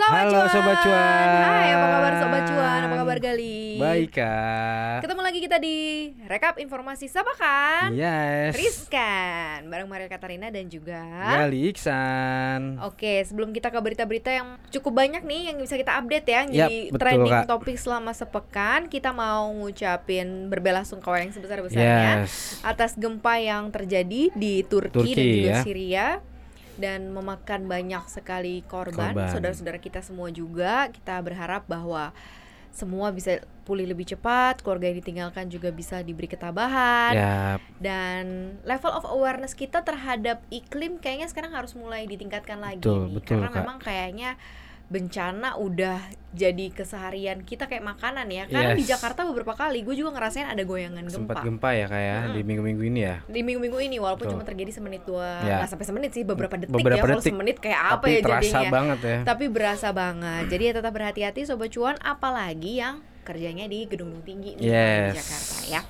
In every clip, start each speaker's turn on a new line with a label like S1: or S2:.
S1: Sobat
S2: Halo,
S1: Cuan.
S2: Sobat Cuan.
S1: Hai, apa kabar Sobat Cuan? Apa kabar Gali?
S2: Baik kak.
S1: Ketemu lagi kita di Rekap Informasi Sabakan
S2: Yes.
S1: Riskan Bareng Maria Katarina dan juga
S2: Gali Iksan.
S1: Oke, sebelum kita ke berita-berita yang cukup banyak nih yang bisa kita update ya, yang jadi
S2: betul,
S1: trending
S2: Kak.
S1: topik selama sepekan, kita mau ngucapin berbela-sungkawa yang sebesar-besarnya
S2: Yes.
S1: atas gempa yang terjadi di Turki,
S2: Turki,
S1: dan juga
S2: ya.
S1: Syria dan memakan banyak sekali korban,
S2: Korban.
S1: saudara-saudara kita semua juga. Kita berharap bahwa semua bisa pulih lebih cepat, keluarga yang ditinggalkan juga bisa diberi ketabahan
S2: Yap.
S1: dan level of awareness kita terhadap iklim kayaknya sekarang harus mulai ditingkatkan lagi
S2: Betul,
S1: nih
S2: betul,
S1: karena
S2: Kak.
S1: memang kayaknya bencana udah jadi keseharian kita kayak makanan ya karena di
S2: Yes.
S1: Jakarta beberapa kali gue juga ngerasain ada goyangan
S2: Sempat
S1: gempa
S2: gempa ya kak ya
S1: Mm-mm.
S2: di minggu-minggu ini ya.
S1: di minggu-minggu ini walaupun
S2: Betul.
S1: cuma terjadi semenit dua
S2: Ya.
S1: nggak sampai semenit sih beberapa detik
S2: Beberapa
S1: ya kalau
S2: detik.
S1: semenit kayak apa
S2: Tapi
S1: ya
S2: terasa
S1: jadinya
S2: banget ya.
S1: tapi berasa banget jadi ya tetap berhati-hati sobat cuan apalagi yang kerjanya di gedung tinggi nih di
S2: Yes.
S1: Jakarta ya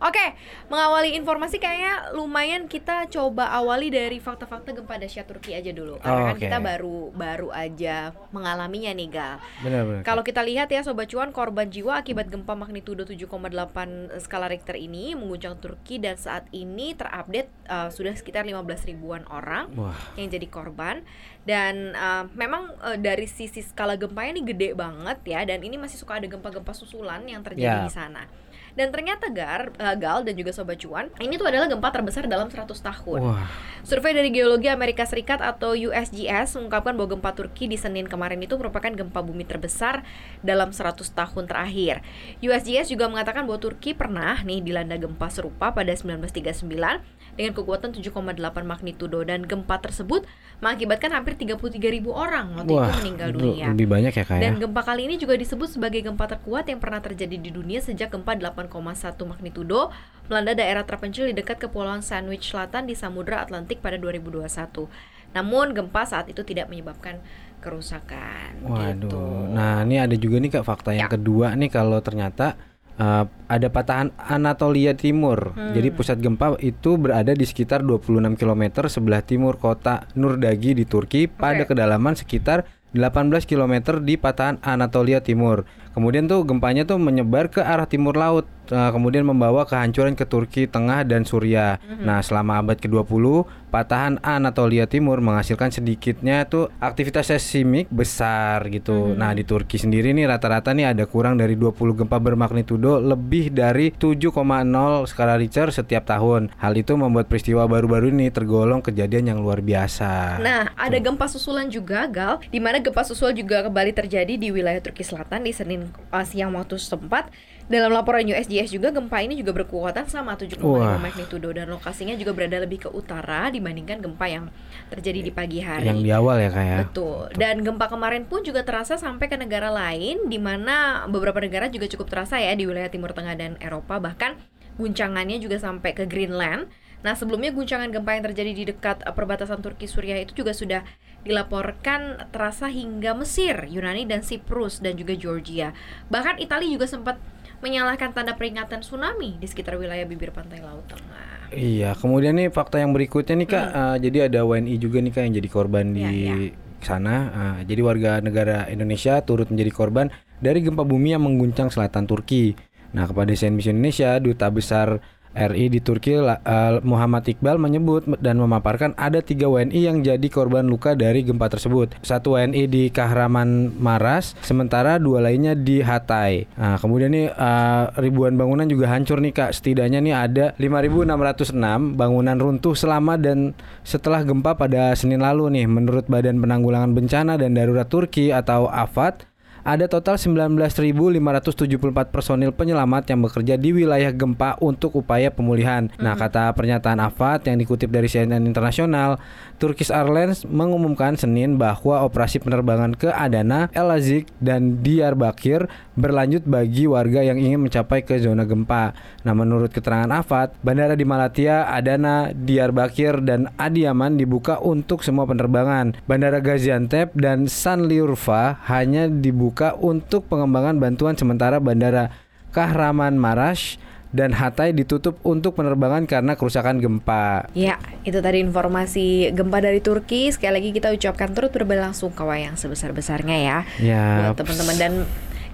S1: Oke, mengawali informasi kayaknya lumayan kita coba awali dari fakta-fakta gempa dahsyat Turki aja dulu karena
S2: Oh,
S1: kan kita baru baru aja mengalaminya nih Gal.
S2: Benar-benar.
S1: Kalau kita lihat ya sobat cuan korban jiwa akibat gempa magnitudo 7,8 skala Richter ini mengguncang Turki dan saat ini terupdate uh, sudah sekitar 15 ribuan orang
S2: Wah.
S1: yang jadi korban dan uh, memang uh, dari sisi skala gempanya ini gede banget ya dan ini masih suka ada gempa-gempa susulan yang terjadi
S2: Ya.
S1: di sana. Dan ternyata Gar, uh, Gal dan juga sobat cuan, ini tuh adalah gempa terbesar dalam 100 tahun.
S2: Wah.
S1: Survei dari Geologi Amerika Serikat atau USGS mengungkapkan bahwa gempa Turki di Senin kemarin itu merupakan gempa bumi terbesar dalam 100 tahun terakhir. USGS juga mengatakan bahwa Turki pernah nih dilanda gempa serupa pada 1939 dengan kekuatan 7,8 magnitudo dan gempa tersebut mengakibatkan hampir 33.000 orang waktu itu meninggal dunia.
S2: lebih banyak ya kak ya.
S1: Dan gempa kali ini juga disebut sebagai gempa terkuat yang pernah terjadi di dunia sejak gempa 8,1 magnitudo melanda daerah terpencil di dekat Kepulauan Sandwich Selatan di Samudra Atlantik pada 2021. Namun gempa saat itu tidak menyebabkan kerusakan.
S2: Waduh.
S1: Gitu.
S2: Nah ini ada juga nih kak fakta yang
S1: Ya.
S2: kedua nih kalau ternyata uh, ada patahan Anatolia Timur.
S1: Hmm.
S2: Jadi pusat gempa itu berada di sekitar 26 km sebelah timur kota Nurdagi di Turki pada
S1: Oke.
S2: kedalaman sekitar 18 km di patahan Anatolia Timur. Kemudian tuh gempanya tuh menyebar ke arah timur laut, uh, kemudian membawa kehancuran ke Turki Tengah dan Suriah.
S1: Mhm.
S2: Nah, selama abad ke-20, patahan Anatolia Timur menghasilkan sedikitnya tuh aktivitas seismik besar gitu.
S1: Mhm.
S2: Nah, di Turki sendiri nih rata-rata nih ada kurang dari 20 gempa bermagnitudo lebih dari 7,0 skala Richter setiap tahun. Hal itu membuat peristiwa baru-baru ini tergolong kejadian yang luar biasa.
S1: Nah, ada gempa susulan juga, Gal, di mana gempa susul juga kembali terjadi di wilayah Turki Selatan di Senin siang waktu setempat. Dalam laporan USGS juga gempa ini juga berkekuatan sama 7,5
S2: Wah.
S1: magnitudo dan lokasinya juga berada lebih ke utara dibandingkan gempa yang terjadi di pagi hari.
S2: yang di awal ya, Kak ya.
S1: Betul. Dan gempa kemarin pun juga terasa sampai ke negara lain di mana beberapa negara juga cukup terasa ya di wilayah Timur Tengah dan Eropa bahkan guncangannya juga sampai ke Greenland. Nah, sebelumnya guncangan gempa yang terjadi di dekat eh, perbatasan Turki Suriah itu juga sudah dilaporkan terasa hingga Mesir, Yunani dan Siprus dan juga Georgia. Bahkan Italia juga sempat menyalahkan tanda peringatan tsunami di sekitar wilayah bibir pantai Laut Tengah.
S2: Iya, kemudian nih fakta yang berikutnya nih Kak, eh, jadi ada WNI juga nih Kak yang jadi korban di
S1: Hmm. Iya,
S2: sana. Eh, jadi warga negara Indonesia turut menjadi korban dari gempa bumi yang mengguncang selatan Turki. Nah, kepada CNBC Indonesia, duta besar RI di Turki eh, Muhammad Iqbal menyebut dan memaparkan ada tiga WNI yang jadi korban luka dari gempa tersebut. Satu WNI di Kahraman Maras, sementara dua lainnya di Hatay. Nah, kemudian nih eh, ribuan bangunan juga hancur nih kak. Setidaknya nih ada 5.606 bangunan runtuh selama dan setelah gempa pada Senin lalu nih. Menurut Badan Penanggulangan Bencana dan Darurat Turki atau AFAD, ada total 19.574 personil penyelamat yang bekerja di wilayah gempa untuk upaya pemulihan. Nah, kata pernyataan AFAD yang dikutip dari CNN Internasional, Turkish Airlines mengumumkan Senin bahwa operasi penerbangan ke Adana, El Azik, dan Diyarbakir berlanjut bagi warga yang ingin mencapai ke zona gempa. Nah, menurut keterangan AFAD, bandara di Malatya, Adana, Diyarbakir, dan Adiyaman dibuka untuk semua penerbangan. Bandara Gaziantep dan Sanliurfa hanya dibuka untuk pengembangan bantuan sementara bandara Kahraman Marash dan Hatay ditutup untuk penerbangan karena kerusakan gempa.
S1: Ya, itu tadi informasi gempa dari Turki. Sekali lagi kita ucapkan turut berbelasungkawa yang sebesar-besarnya ya.
S2: Ya.
S1: Buat teman-teman dan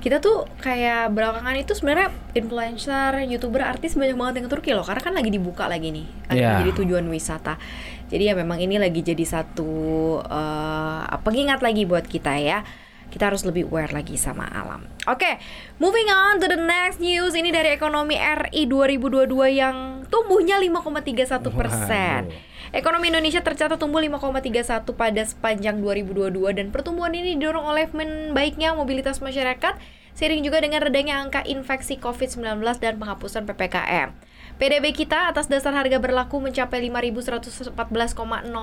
S1: kita tuh kayak belakangan itu sebenarnya influencer, youtuber, artis banyak banget yang ke Turki loh, karena kan lagi dibuka lagi nih, akan
S2: Ya.
S1: menjadi tujuan wisata. Jadi ya memang ini lagi jadi satu eh, pengingat lagi buat kita ya. Kita harus lebih aware lagi sama alam. Oke, moving on to the next news. Ini dari ekonomi RI 2022 yang tumbuhnya 5,31 persen. Ekonomi Indonesia tercatat tumbuh 5,31 pada sepanjang 2022 dan pertumbuhan ini didorong oleh membaiknya mobilitas masyarakat seiring juga dengan redanya angka infeksi COVID-19 dan penghapusan PPKM. PDB kita atas dasar harga berlaku mencapai 5.114,0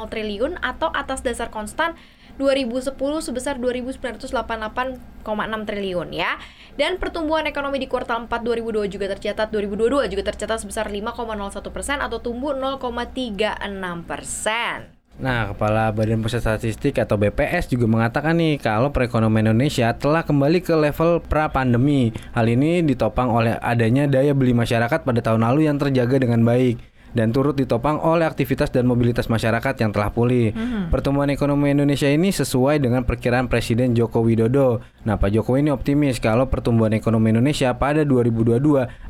S1: triliun atau atas dasar konstan 2010 sebesar 2.988,6 triliun ya. Dan pertumbuhan ekonomi di kuartal 4 2022 juga tercatat 2022 juga tercatat sebesar 5,01 persen atau tumbuh 0,36 persen.
S2: Nah, Kepala Badan Pusat Statistik atau BPS juga mengatakan nih kalau perekonomian Indonesia telah kembali ke level pra-pandemi. Hal ini ditopang oleh adanya daya beli masyarakat pada tahun lalu yang terjaga dengan baik dan turut ditopang oleh aktivitas dan mobilitas masyarakat yang telah pulih. Pertumbuhan ekonomi Indonesia ini sesuai dengan perkiraan Presiden Joko Widodo. Nah, Pak Jokowi ini optimis kalau pertumbuhan ekonomi Indonesia pada 2022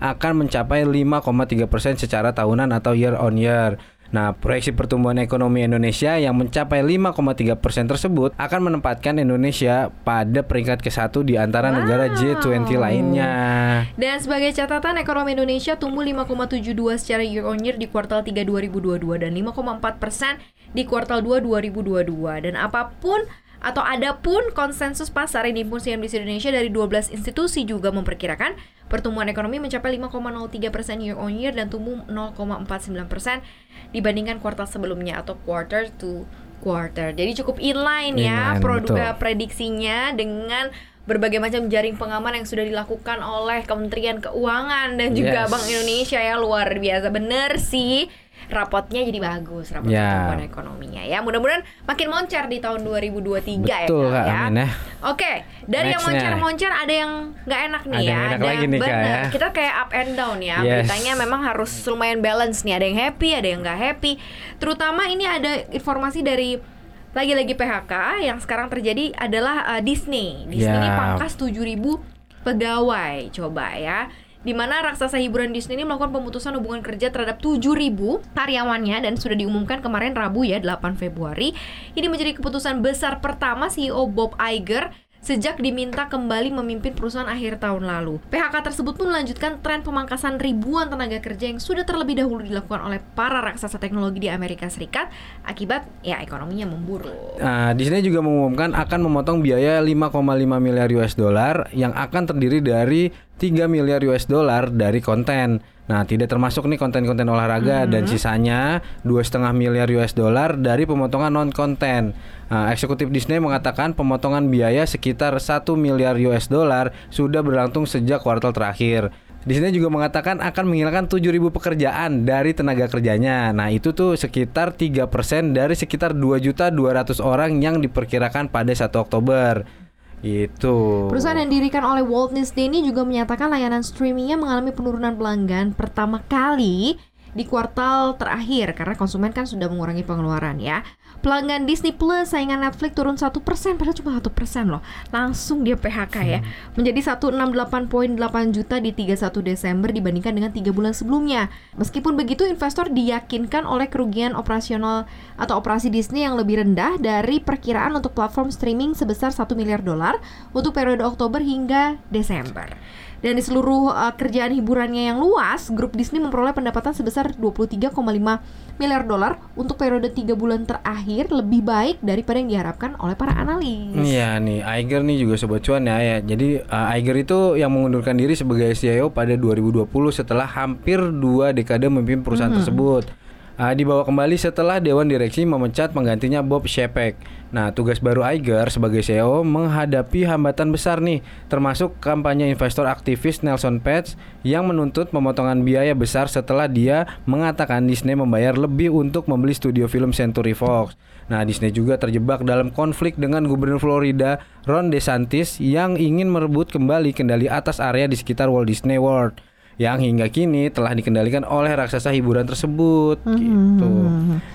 S2: akan mencapai 5,3% secara tahunan atau year on year. Nah, proyeksi pertumbuhan ekonomi Indonesia yang mencapai 5,3 persen tersebut akan menempatkan Indonesia pada peringkat ke-1 di antara negara G20 lainnya.
S1: Dan sebagai catatan ekonomi Indonesia tumbuh 5,72 secara year on year di kuartal 3 2022 dan 5,4 persen di kuartal 2 2022 dan apa pun atau adapun konsensus pasar yang dihimpun CNBC Indonesia dari 12 institusi juga memperkirakan pertumbuhan ekonomi mencapai 5,03 persen year on year dan tumbuh 0,49 persen dibandingkan kuartal sebelumnya atau quarter to quarter. Jadi cukup inline ya
S2: Inline,
S1: produk
S2: betul.
S1: prediksinya dengan berbagai macam jaring pengaman yang sudah dilakukan oleh Kementerian Keuangan dan juga
S2: Yes.
S1: Bank Indonesia ya luar biasa bener sih rapotnya jadi bagus rapot
S2: Ya.
S1: pertumbuhan ekonominya ya mudah-mudahan makin moncer di tahun 2023
S2: Betul,
S1: ya Kak, ya.
S2: amin ya.
S1: Oke dari yang moncer-moncer ada yang nggak enak nih
S2: Ada
S1: ya
S2: yang enak lagi nih, Kak, ya.
S1: kita kayak up and down ya
S2: Yes.
S1: beritanya memang harus lumayan balance nih ada yang happy ada yang nggak happy terutama ini ada informasi dari lagi-lagi PHK yang sekarang terjadi adalah uh, Disney. Disney ini
S2: Ya.
S1: pangkas 7000 pegawai. Coba ya. Di mana raksasa hiburan Disney ini melakukan pemutusan hubungan kerja terhadap 7000 karyawannya dan sudah diumumkan kemarin Rabu ya 8 Februari. Ini menjadi keputusan besar pertama CEO Bob Iger sejak diminta kembali memimpin perusahaan akhir tahun lalu. PHK tersebut pun melanjutkan tren pemangkasan ribuan tenaga kerja yang sudah terlebih dahulu dilakukan oleh para raksasa teknologi di Amerika Serikat akibat ya ekonominya memburuk.
S2: Nah, Disney juga mengumumkan akan memotong biaya 5,5 miliar US dollar yang akan terdiri dari 3 miliar US dollar dari konten. Nah, tidak termasuk nih konten-konten olahraga dan sisanya 2,5 miliar US dollar dari pemotongan non konten. Nah, eksekutif Disney mengatakan pemotongan biaya sekitar 1 miliar US dollar sudah berlangsung sejak kuartal terakhir. Disney juga mengatakan akan menghilangkan 7.000 pekerjaan dari tenaga kerjanya. Nah, itu tuh sekitar 3% dari sekitar 2.200 orang yang diperkirakan pada 1 Oktober. Itu.
S1: Perusahaan yang didirikan oleh Walt Disney ini juga menyatakan layanan streamingnya mengalami penurunan pelanggan pertama kali di kuartal terakhir karena konsumen kan sudah mengurangi pengeluaran ya. Pelanggan Disney Plus saingan Netflix turun 1% padahal cuma 1% loh. Langsung dia PHK ya. Menjadi 168.8 juta di 31 Desember dibandingkan dengan 3 bulan sebelumnya. Meskipun begitu investor diyakinkan oleh kerugian operasional atau operasi Disney yang lebih rendah dari perkiraan untuk platform streaming sebesar 1 miliar dolar untuk periode Oktober hingga Desember. Dan di seluruh uh, kerjaan hiburannya yang luas, grup Disney memperoleh pendapatan sebesar 23,5 miliar dolar untuk periode 3 bulan terakhir lebih baik daripada yang diharapkan oleh para analis.
S2: Iya nih, Iger nih juga sobat cuan ya, ya. Jadi uh, Iger itu yang mengundurkan diri sebagai CIO pada 2020 setelah hampir dua dekade memimpin perusahaan tersebut. Uh, dibawa kembali setelah Dewan Direksi memecat penggantinya Bob Shepek. Nah, tugas baru Iger sebagai CEO menghadapi hambatan besar nih, termasuk kampanye investor aktivis Nelson Page yang menuntut pemotongan biaya besar setelah dia mengatakan Disney membayar lebih untuk membeli studio film Century Fox. Nah, Disney juga terjebak dalam konflik dengan Gubernur Florida Ron DeSantis yang ingin merebut kembali kendali atas area di sekitar Walt Disney World. Yang hingga kini telah dikendalikan oleh raksasa hiburan tersebut gitu.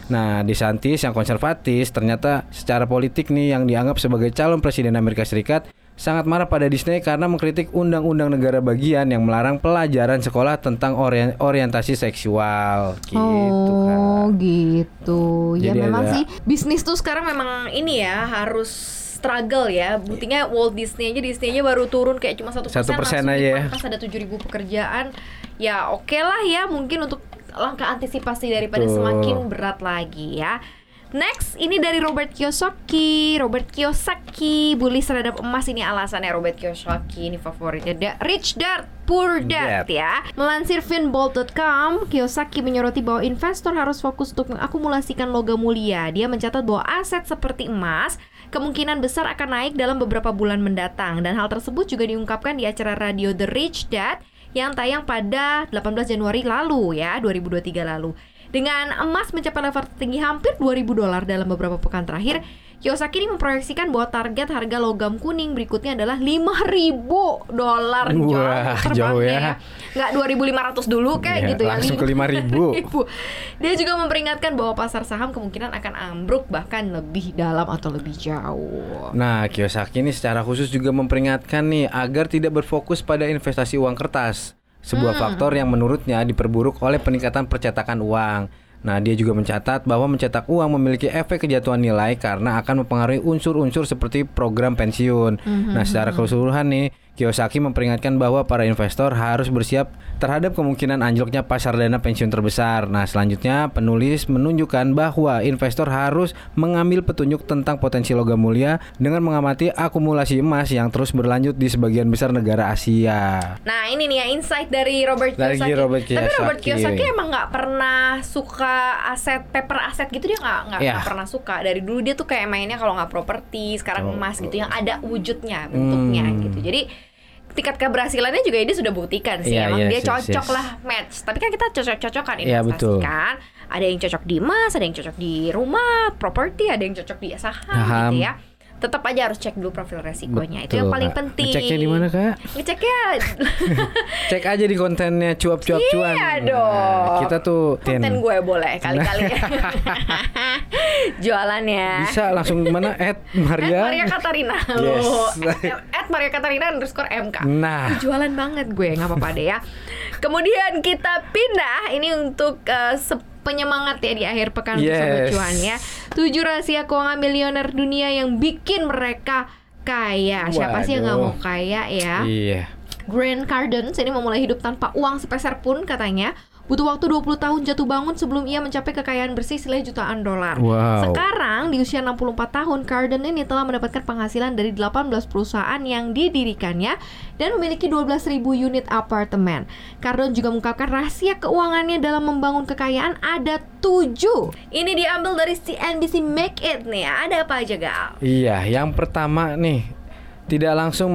S2: Nah, DeSantis yang konservatif ternyata secara politik nih yang dianggap sebagai calon presiden Amerika Serikat sangat marah pada Disney karena mengkritik undang-undang negara bagian yang melarang pelajaran sekolah tentang orien- orientasi seksual gitu kan.
S1: Oh gitu. Ya
S2: Jadi
S1: memang
S2: ada-
S1: sih bisnis tuh sekarang memang ini ya harus struggle ya. Buktinya Walt Disney aja Disney aja baru turun kayak cuma satu
S2: persen aja ya.
S1: Pas ada 7000 pekerjaan. Ya oke lah ya mungkin untuk langkah antisipasi daripada
S2: Betul.
S1: semakin berat lagi ya. Next, ini dari Robert Kiyosaki. Robert Kiyosaki, bully terhadap emas ini alasannya Robert Kiyosaki ini favoritnya. Da- Rich Dad, Poor Dad
S2: Dad.
S1: ya. Melansir finbolt.com, Kiyosaki menyoroti bahwa investor harus fokus untuk mengakumulasikan logam mulia. Dia mencatat bahwa aset seperti emas kemungkinan besar akan naik dalam beberapa bulan mendatang dan hal tersebut juga diungkapkan di acara radio The Rich Dad yang tayang pada 18 Januari lalu ya, 2023 lalu. Dengan emas mencapai level tertinggi hampir 2000 dolar dalam beberapa pekan terakhir, Kiyosaki ini memproyeksikan bahwa target harga logam kuning berikutnya adalah 5000 dolar
S2: Wah, jauh ya.
S1: Nggak 2500 dulu kayak
S2: Iya,
S1: gitu ya.
S2: langsung ke 5.000.
S1: 5.000. Dia juga memperingatkan bahwa pasar saham kemungkinan akan ambruk bahkan lebih dalam atau lebih jauh.
S2: Nah, Kiyosaki ini secara khusus juga memperingatkan nih agar tidak berfokus pada investasi uang kertas. Sebuah faktor yang menurutnya diperburuk oleh peningkatan percetakan uang. Nah, dia juga mencatat bahwa mencetak uang memiliki efek kejatuhan nilai karena akan mempengaruhi unsur-unsur seperti program pensiun. Nah, secara keseluruhan nih, Kiyosaki memperingatkan bahwa para investor harus bersiap terhadap kemungkinan anjloknya pasar dana pensiun terbesar. Nah, selanjutnya penulis menunjukkan bahwa investor harus mengambil petunjuk tentang potensi logam mulia dengan mengamati akumulasi emas yang terus berlanjut di sebagian besar negara Asia.
S1: Nah ini nih ya insight dari Robert
S2: Dari
S1: Kiyosaki.
S2: Robert
S1: Tapi Robert
S2: Kiyosaki.
S1: Kiyosaki emang nggak pernah suka aset paper aset gitu dia nggak nggak nggak pernah suka. Dari dulu dia tuh kayak mainnya kalau nggak properti, sekarang
S2: Oh.
S1: emas gitu yang ada wujudnya, bentuknya
S2: Hmm.
S1: gitu. Jadi tingkat keberhasilannya juga dia sudah buktikan sih.
S2: Iya,
S1: emang
S2: yes,
S1: dia
S2: yes,
S1: cocok
S2: yes.
S1: lah match. Tapi kan kita cocok-cocokan
S2: Iya,
S1: investasi
S2: betul.
S1: kan. Ada yang cocok di emas, ada yang cocok di rumah, properti, ada yang cocok di saham,
S2: Saham.
S1: gitu ya. Tetap aja harus cek dulu profil resikonya. Itu
S2: Betul,
S1: yang paling
S2: Kak.
S1: penting.
S2: Ngeceknya di mana, Kak?
S1: Ngeceknya
S2: Cek aja di kontennya cuap-cuap cuan.
S1: Iya
S2: Nah,
S1: dong.
S2: kita tuh
S1: konten gue boleh kali-kali jualannya
S2: bisa langsung mana Ed
S1: At
S2: Maria.
S1: Maria Katarina
S2: Yes.
S1: At Maria Katarina underscore MK
S2: Nah.
S1: Ih, jualan banget gue nggak apa-apa deh ya kemudian kita pindah ini untuk se- penyemangat ya di akhir pekan
S2: Yes.
S1: cuan ya tujuh rahasia keuangan miliuner dunia yang bikin mereka kaya siapa sih yang nggak mau
S2: Waduh.
S1: kaya ya
S2: Iya.
S1: Grant Cardone ini memulai hidup tanpa uang sepeser pun katanya Butuh waktu 20 tahun jatuh bangun sebelum ia mencapai kekayaan bersih senilai jutaan dolar.
S2: Wow.
S1: Sekarang di usia 64 tahun, Cardone ini telah mendapatkan penghasilan dari 18 perusahaan yang didirikannya dan memiliki 12.000 unit apartemen. Cardone juga mengungkapkan rahasia keuangannya dalam membangun kekayaan ada 7. Ini diambil dari CNBC Make It nih. Ada apa aja, Gal?
S2: Iya, yang pertama nih tidak langsung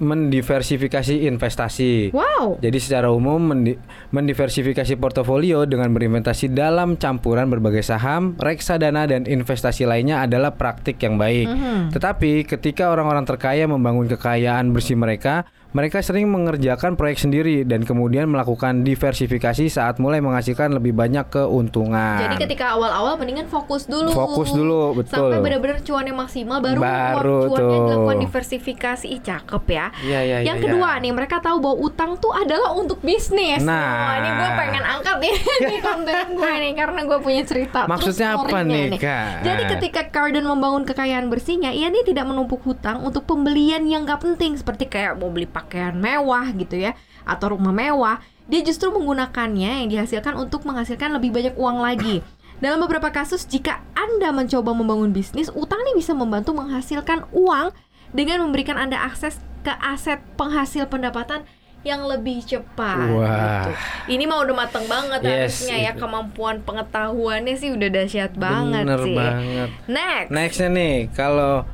S2: mendiversifikasi investasi.
S1: Wow.
S2: Jadi secara umum mendi- mendiversifikasi portofolio dengan berinvestasi dalam campuran berbagai saham, reksadana dan investasi lainnya adalah praktik yang baik.
S1: Mhm.
S2: Tetapi ketika orang-orang terkaya membangun kekayaan bersih mereka, mereka sering mengerjakan proyek sendiri dan kemudian melakukan diversifikasi saat mulai menghasilkan lebih banyak keuntungan.
S1: Jadi ketika awal-awal mendingan fokus dulu.
S2: Fokus dulu, betul.
S1: Sampai benar-benar cuannya maksimal baru,
S2: Baru
S1: cuannya
S2: tuh.
S1: dilakukan diversifikasi. Ih, cakep ya.
S2: Iya, iya,
S1: Yang
S2: iya,
S1: kedua
S2: iya.
S1: nih, mereka tahu bahwa utang tuh adalah untuk bisnis.
S2: Nah.
S1: Wah, ini gue pengen angkat nih di konten gue nih karena gue punya cerita. Terus
S2: Maksudnya apa
S1: story-nya
S2: nih, Kak?
S1: Jadi ketika Cardone membangun kekayaan bersihnya, ia nih tidak menumpuk hutang untuk pembelian yang gak penting seperti kayak mau beli pakaian mewah gitu ya atau rumah mewah. Dia justru menggunakannya yang dihasilkan untuk menghasilkan lebih banyak uang lagi. Dalam beberapa kasus, jika Anda mencoba membangun bisnis, utang nih bisa membantu menghasilkan uang dengan memberikan Anda akses ke aset penghasil pendapatan yang lebih cepat.
S2: Wah.
S1: gitu. Ini mah udah mateng banget
S2: Yes,
S1: harusnya ya kemampuan pengetahuannya sih udah dahsyat banget
S2: Bener
S1: sih.
S2: banget.
S1: Next.
S2: Nextnya nih, kalau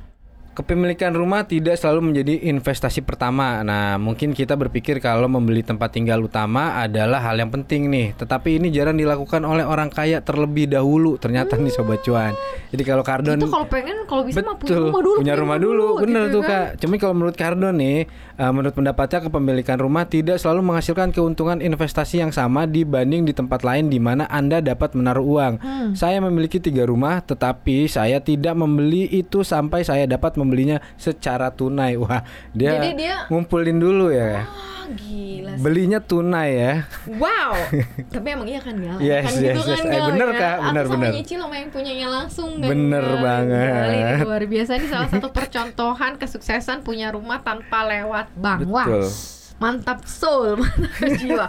S2: Kepemilikan rumah tidak selalu menjadi investasi pertama. Nah, mungkin kita berpikir kalau membeli tempat tinggal utama adalah hal yang penting nih. Tetapi ini jarang dilakukan oleh orang kaya terlebih dahulu. Ternyata nih sobat cuan. Jadi kalau Cardon
S1: Itu kalau pengen kalau bisa mah punya
S2: Betul,
S1: rumah dulu.
S2: punya rumah dulu, bener
S1: gitu
S2: tuh
S1: kan.
S2: kak. Cuma kalau menurut Cardon nih, eh, menurut pendapatnya kepemilikan rumah tidak selalu menghasilkan keuntungan investasi yang sama dibanding di tempat lain di mana anda dapat menaruh uang.
S1: Hmm.
S2: Saya memiliki tiga rumah, tetapi saya tidak membeli itu sampai saya dapat membelinya secara tunai. Wah, dia,
S1: Jadi dia-
S2: ngumpulin dulu ya.
S1: Ah, gila. sih.
S2: Belinya tunai ya.
S1: Wow. Tapi emang iya kan Gal?
S2: Yes,
S1: kan
S2: yes,
S1: gitu
S2: yes.
S1: kan
S2: Eh,
S1: Gal,
S2: bener,
S1: ya?
S2: Kak. Bener,
S1: sama
S2: bener.
S1: nyicil sama yang punyanya langsung kan,
S2: Bener
S1: Gal?
S2: banget.
S1: Gal, ini luar biasa ini salah satu percontohan kesuksesan punya rumah tanpa lewat bank. Wah.
S2: Betul.
S1: Mantap soul, mantap jiwa.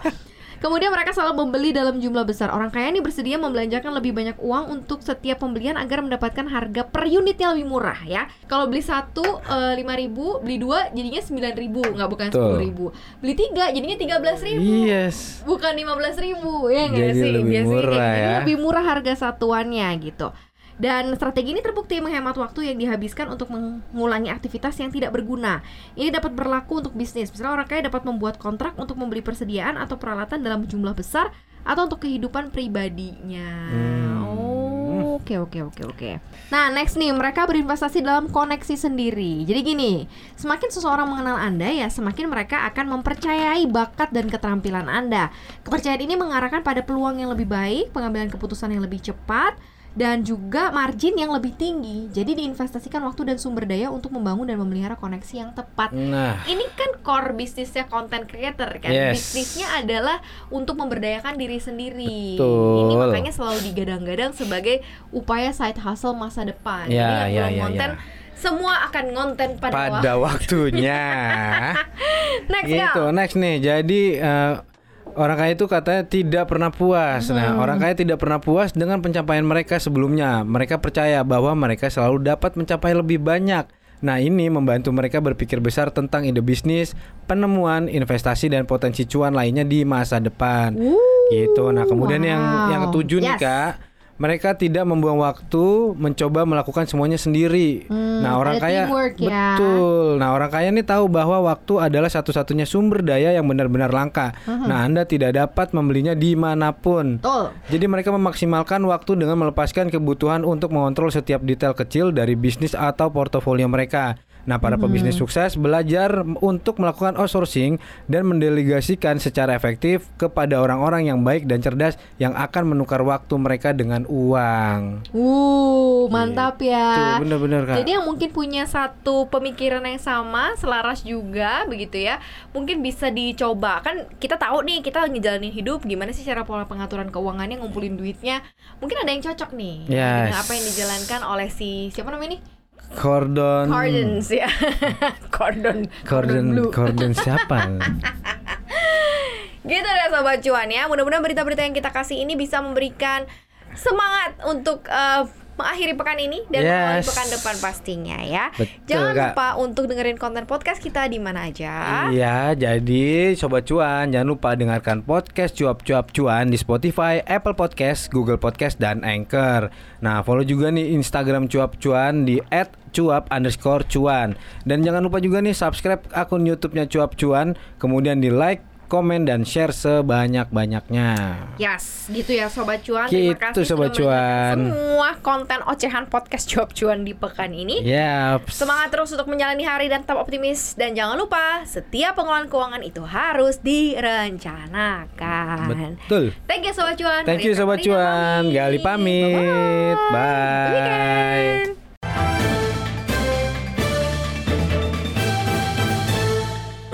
S1: Kemudian mereka selalu membeli dalam jumlah besar. Orang kaya ini bersedia membelanjakan lebih banyak uang untuk setiap pembelian agar mendapatkan harga per unitnya lebih murah ya. Kalau beli satu lima ribu, beli dua jadinya sembilan ribu, nggak bukan sepuluh ribu. Beli tiga jadinya tiga belas ribu
S2: Yes.
S1: bukan 15.000 ribu ya nggak sih
S2: lebih
S1: biasanya
S2: murah ya.
S1: lebih murah harga satuannya gitu dan strategi ini terbukti menghemat waktu yang dihabiskan untuk mengulangi aktivitas yang tidak berguna. Ini dapat berlaku untuk bisnis. Misalnya orang kaya dapat membuat kontrak untuk membeli persediaan atau peralatan dalam jumlah besar atau untuk kehidupan pribadinya. Oh, oke oke oke oke. Nah, next nih, mereka berinvestasi dalam koneksi sendiri. Jadi gini, semakin seseorang mengenal Anda ya, semakin mereka akan mempercayai bakat dan keterampilan Anda. Kepercayaan ini mengarahkan pada peluang yang lebih baik, pengambilan keputusan yang lebih cepat, dan juga margin yang lebih tinggi. Jadi diinvestasikan waktu dan sumber daya untuk membangun dan memelihara koneksi yang tepat.
S2: Nah,
S1: Ini kan core bisnisnya content creator kan.
S2: Yes.
S1: Bisnisnya adalah untuk memberdayakan diri sendiri.
S2: Betul.
S1: Ini makanya selalu digadang-gadang sebagai upaya side hustle masa depan.
S2: Ya,
S1: yang
S2: ya, ya,
S1: konten
S2: ya.
S1: semua akan ngonten pada,
S2: pada waktunya.
S1: Next
S2: gitu. Next nih. Jadi eh, orang kaya itu katanya tidak pernah puas.
S1: Hmm.
S2: Nah, orang kaya tidak pernah puas dengan pencapaian mereka sebelumnya. Mereka percaya bahwa mereka selalu dapat mencapai lebih banyak. Nah, ini membantu mereka berpikir besar tentang ide bisnis, penemuan, investasi dan potensi cuan lainnya di masa depan. gitu. Nah, kemudian yang
S1: wow.
S2: yang ketujuh nih,
S1: Yes.
S2: Kak. Mereka tidak membuang waktu mencoba melakukan semuanya sendiri.
S1: Hmm,
S2: nah, orang kaya
S1: teamwork ya.
S2: betul. Nah, orang kaya ini tahu bahwa waktu adalah satu-satunya sumber daya yang benar-benar langka. Nah, Anda tidak dapat membelinya di mana pun.
S1: Betul.
S2: Jadi mereka memaksimalkan waktu dengan melepaskan kebutuhan untuk mengontrol setiap detail kecil dari bisnis atau portofolio mereka. Nah, para pebisnis sukses belajar untuk melakukan outsourcing dan mendelegasikan secara efektif kepada orang-orang yang baik dan cerdas yang akan menukar waktu mereka dengan uang.
S1: Uh, mantap ya.
S2: Tuh, bener-bener kak.
S1: Jadi yang mungkin punya satu pemikiran yang sama, selaras juga begitu ya. Mungkin bisa dicoba. Kan kita tahu nih, kita ngejalanin hidup gimana sih cara pola pengaturan keuangannya, ngumpulin duitnya. Mungkin ada yang cocok nih dengan
S2: Yes.
S1: apa yang dijalankan oleh si siapa namanya nih?
S2: Cordon.
S1: Cordons ya. Cordon.
S2: Cordon.
S1: blue.
S2: Cordon siapa?
S1: Gitu deh sobat cuan ya. Mudah-mudahan berita-berita yang kita kasih ini bisa memberikan semangat untuk eh, mengakhiri pekan ini dan mengawali
S2: Yes.
S1: pekan depan pastinya ya.
S2: Betul,
S1: Jangan
S2: Kak.
S1: lupa untuk dengerin konten podcast kita di mana aja.
S2: Iya, jadi sobat cuan jangan lupa dengarkan podcast cuap-cuap cuan di Spotify, Apple Podcast, Google Podcast dan Anchor. Nah, follow juga nih Instagram cuap cuan di @cuap underscore cuan. Dan jangan lupa juga nih subscribe akun YouTube-nya cuap cuan, kemudian di like, komen dan share sebanyak-banyaknya.
S1: Yes, gitu ya sobat cuan. Terima
S2: Gitu,
S1: kasih
S2: Sobat Cuan.
S1: semua konten ocehan podcast cuap cuan di pekan ini.
S2: Yap.
S1: Semangat terus untuk menjalani hari dan tetap optimis dan jangan lupa setiap pengelolaan keuangan itu harus direncanakan.
S2: Betul.
S1: Thank you sobat cuan.
S2: Thank you, Sobat Cuan. Gali pamit.
S1: Bye.
S2: Bye.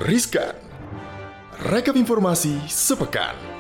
S1: Good weekend.
S3: Rekap informasi sepekan.